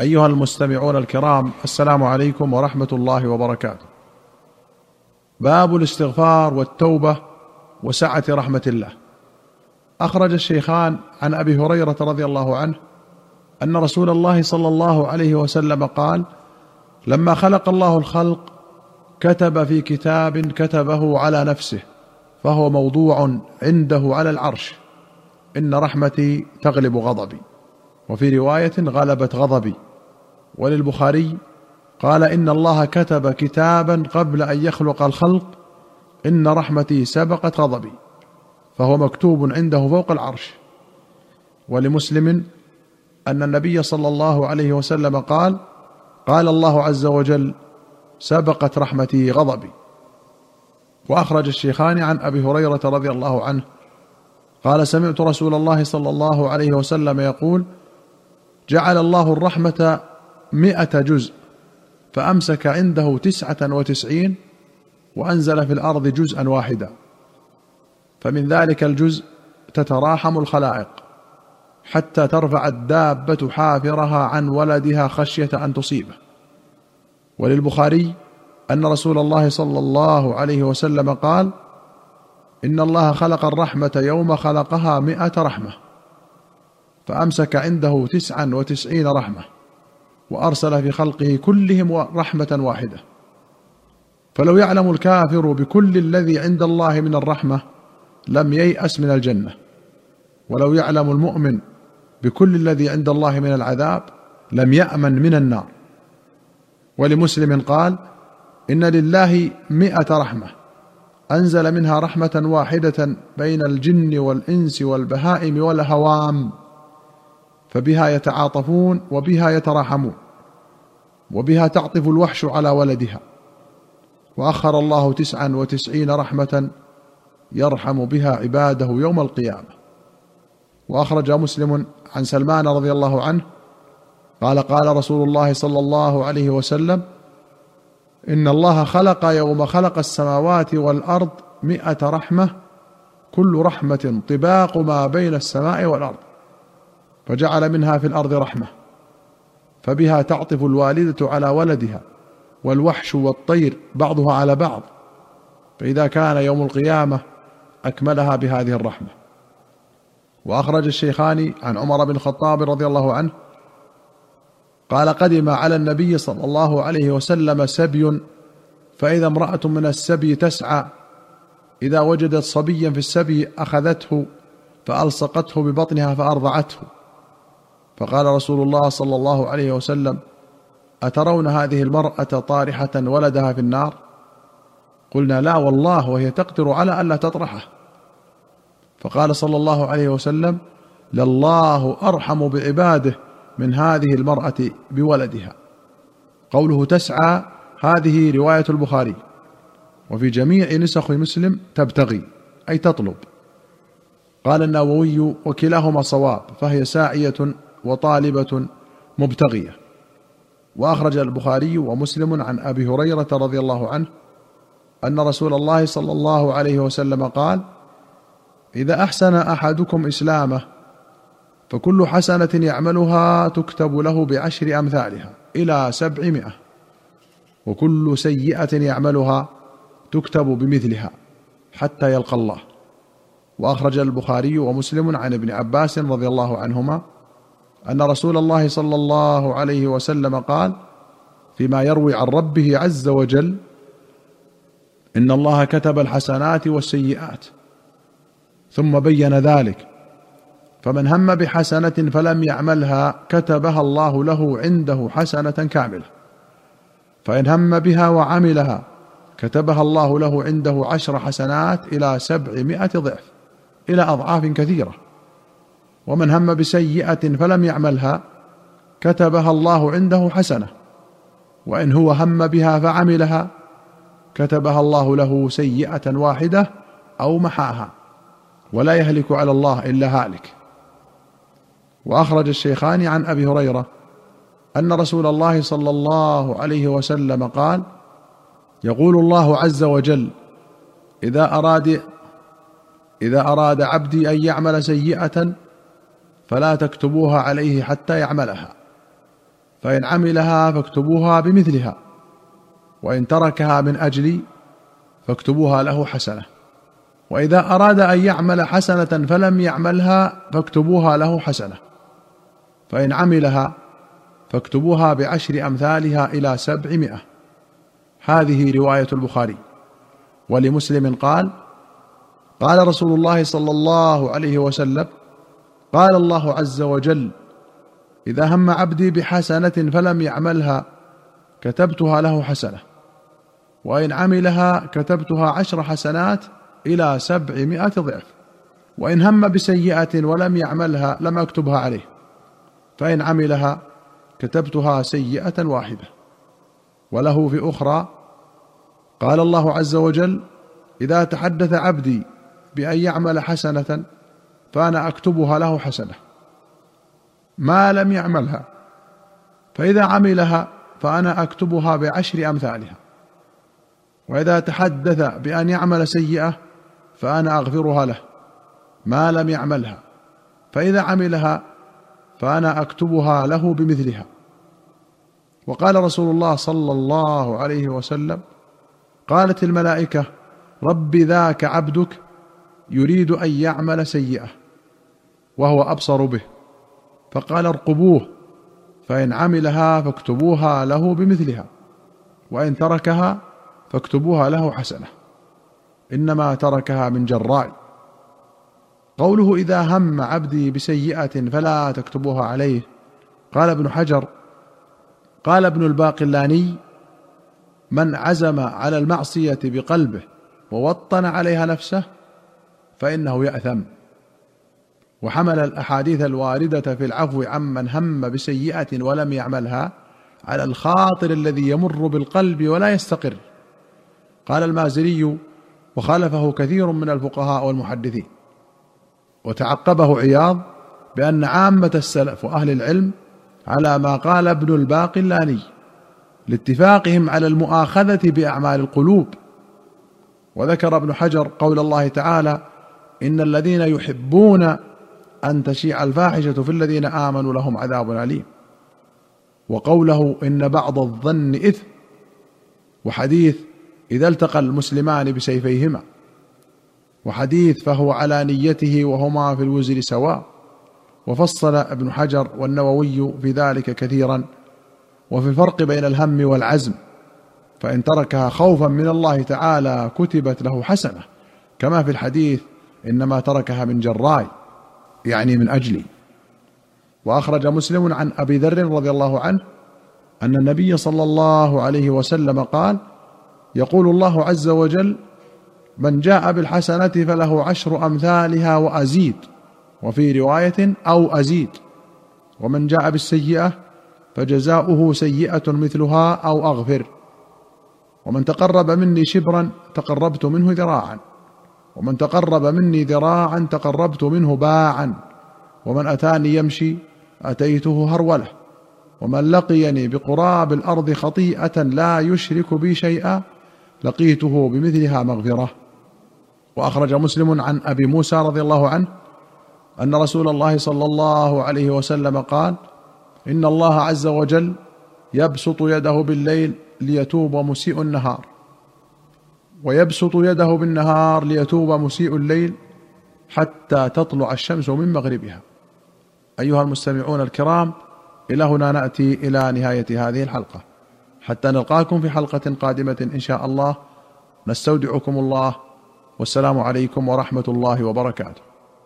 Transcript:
أيها المستمعون الكرام السلام عليكم ورحمة الله وبركاته. باب الاستغفار والتوبة وسعة رحمة الله. أخرج الشيخان عن أبي هريرة رضي الله عنه أن رسول الله صلى الله عليه وسلم قال لما خلق الله الخلق كتب في كتاب كتبه على نفسه فهو موضوع عنده على العرش. إن رحمتي تغلب غضبي. وفي رواية غلبت غضبي. وللبخاري قال إن الله كتب كتابا قبل أن يخلق الخلق إن رحمتي سبقت غضبي فهو مكتوب عنده فوق العرش. ولمسلم أن النبي صلى الله عليه وسلم قال قال الله عز وجل سبقت رحمتي غضبي. وأخرج الشيخان عن أبي هريرة رضي الله عنه قال سمعت رسول الله صلى الله عليه وسلم يقول جعل الله الرحمة مئة جزء فأمسك عنده تسعة وتسعين وأنزل في الأرض جزءا واحدا. فمن ذلك الجزء تتراحم الخلائق حتى ترفع الدابة حافرها عن ولدها خشية أن تصيبه. وللبخاري أن رسول الله صلى الله عليه وسلم قال إن الله خلق الرحمة يوم خلقها مئة رحمة فأمسك عنده تسعا وتسعين رحمة. وأرسل في خلقه كلهم رحمة واحدة. فلو يعلم الكافر بكل الذي عند الله من الرحمة لم ييأس من الجنة. ولو يعلم المؤمن بكل الذي عند الله من العذاب لم يأمن من النار. ولمسلم قال إن لله مئة رحمة أنزل منها رحمة واحدة بين الجن والإنس والبهائم والهوام. فبها يتعاطفون وبها يتراحمون وبها تعطف الوحش على ولدها. وأخر الله تسعا وتسعين رحمة يرحم بها عباده يوم القيامة. وأخرج مسلم عن سلمان رضي الله عنه قال قال رسول الله صلى الله عليه وسلم إن الله خلق يوم خلق السماوات والأرض مائه رحمة كل رحمة طباق ما بين السماء والأرض. فجعل منها في الأرض رحمة فبها تعطف الوالدة على ولدها والوحش والطير بعضها على بعض فإذا كان يوم القيامة أكملها بهذه الرحمة. وأخرج الشيخان عن عمر بن الخطاب رضي الله عنه قال قدم على النبي صلى الله عليه وسلم سبي فإذا امرأة من السبي تسعى إذا وجدت صبيا في السبي أخذته فألصقته ببطنها فأرضعته فقال رسول الله صلى الله عليه وسلم أترون هذه المرأة طارحة ولدها في النار؟ قلنا لا والله وهي تقدر على الا تطرحه. فقال صلى الله عليه وسلم لله أرحم بعباده من هذه المرأة بولدها. قوله تسعى هذه رواية البخاري. وفي جميع نسخ مسلم تبتغي أي تطلب. قال النووي وكلاهما صواب فهي ساعية وطالبة مبتغية. وأخرج البخاري ومسلم عن أبي هريرة رضي الله عنه أن رسول الله صلى الله عليه وسلم قال إذا أحسن أحدكم إسلامه فكل حسنة يعملها تكتب له بعشر أمثالها إلى سبعمائة وكل سيئة يعملها تكتب بمثلها حتى يلقى الله. وأخرج البخاري ومسلم عن ابن عباس رضي الله عنهما أن رسول الله صلى الله عليه وسلم قال فيما يروي عن ربه عز وجل إن الله كتب الحسنات والسيئات ثم بين ذلك فمن هم بحسنة فلم يعملها كتبها الله له عنده حسنة كاملة فإن هم بها وعملها كتبها الله له عنده عشر حسنات إلى سبعمائة ضعف إلى أضعاف كثيرة. ومن هم بسيئة فلم يعملها كتبها الله عنده حسنة وإن هو هم بها فعملها كتبها الله له سيئة واحدة أو محاها ولا يهلك على الله إلا هالك. وأخرج الشيخان عن أبي هريرة أن رسول الله صلى الله عليه وسلم قال يقول الله عز وجل إذا أراد إذا أراد عبدي أن يعمل سيئة فلا تكتبوها عليه حتى يعملها. فإن عملها فاكتبوها بمثلها. وإن تركها من أجلي فاكتبوها له حسنة. وإذا أراد أن يعمل حسنة فلم يعملها فاكتبوها له حسنة. فإن عملها فاكتبوها بعشر أمثالها إلى سبعمائة. هذه رواية البخاري. ولمسلم قال قال رسول الله صلى الله عليه وسلم قال الله عز وجل إذا هم عبدي بحسنة فلم يعملها كتبتها له حسنة. وإن عملها كتبتها عشر حسنات إلى سبعمائة ضعف. وإن هم بسيئة ولم يعملها لم أكتبها عليه. فإن عملها كتبتها سيئة واحدة. وله في أخرى قال الله عز وجل إذا تحدث عبدي بأن يعمل حسنة فأنا أكتبها له حسنة. ما لم يعملها. فإذا عملها فأنا أكتبها بعشر أمثالها. وإذا تحدث بأن يعمل سيئة فأنا أغفرها له. ما لم يعملها. فإذا عملها فأنا أكتبها له بمثلها. وقال رسول الله صلى الله عليه وسلم قالت الملائكة رب ذاك عبدك يريد أن يعمل سيئة. وهو أبصر به فقال ارقبوه فإن عملها فاكتبوها له بمثلها وإن تركها فاكتبوها له حسنة إنما تركها من جراء. قوله إذا هم عبدي بسيئة فلا تكتبوها عليه قال ابن حجر قال ابن الباقلاني من عزم على المعصية بقلبه ووطن عليها نفسه فإنه يأثم. وحمل الأحاديث الواردة في العفو عمن هم بسيئة ولم يعملها على الخاطر الذي يمر بالقلب ولا يستقر. قال المازري وخالفه كثير من الفقهاء والمحدثين. وتعقبه عياض بأن عامة السلف وأهل العلم على ما قال ابن الباقلاني لاتفاقهم على المؤاخذة بأعمال القلوب. وذكر ابن حجر قول الله تعالى إن الذين يحبون أن تشيع الفاحشة في الذين آمنوا لهم عذاب أليم. وقوله إن بعض الظن إثم وحديث إذا التقى المسلمان بسيفيهما وحديث فهو على نيته وهما في الوزر سواء. وفصل ابن حجر والنووي في ذلك كثيرا. وفي الفرق بين الهم والعزم فإن تركها خوفا من الله تعالى كتبت له حسنة. كما في الحديث إنما تركها من جراي يعني من أجلي. وأخرج مسلم عن أبي ذر رضي الله عنه أن النبي صلى الله عليه وسلم قال يقول الله عز وجل من جاء بالحسنة فله عشر أمثالها وأزيد وفي رواية أو أزيد ومن جاء بالسيئة فجزاؤه سيئة مثلها أو أغفر. ومن تقرب مني شبرا تقربت منه ذراعا. ومن تقرب مني ذراعا تقربت منه باعا ومن أتاني يمشي أتيته هرولة ومن لقيني بقراب الأرض خطيئة لا يشرك بي شيئا لقيته بمثلها مغفرة. وأخرج مسلم عن أبي موسى رضي الله عنه أن رسول الله صلى الله عليه وسلم قال إن الله عز وجل يبسط يده بالليل ليتوب مسيء النهار. ويبسط يده بالنهار ليتوب مسيء الليل حتى تطلع الشمس من مغربها. أيها المستمعون الكرام إلى هنا نأتي إلى نهاية هذه الحلقة. حتى نلقاكم في حلقة قادمة إن شاء الله. نستودعكم الله. والسلام عليكم ورحمة الله وبركاته.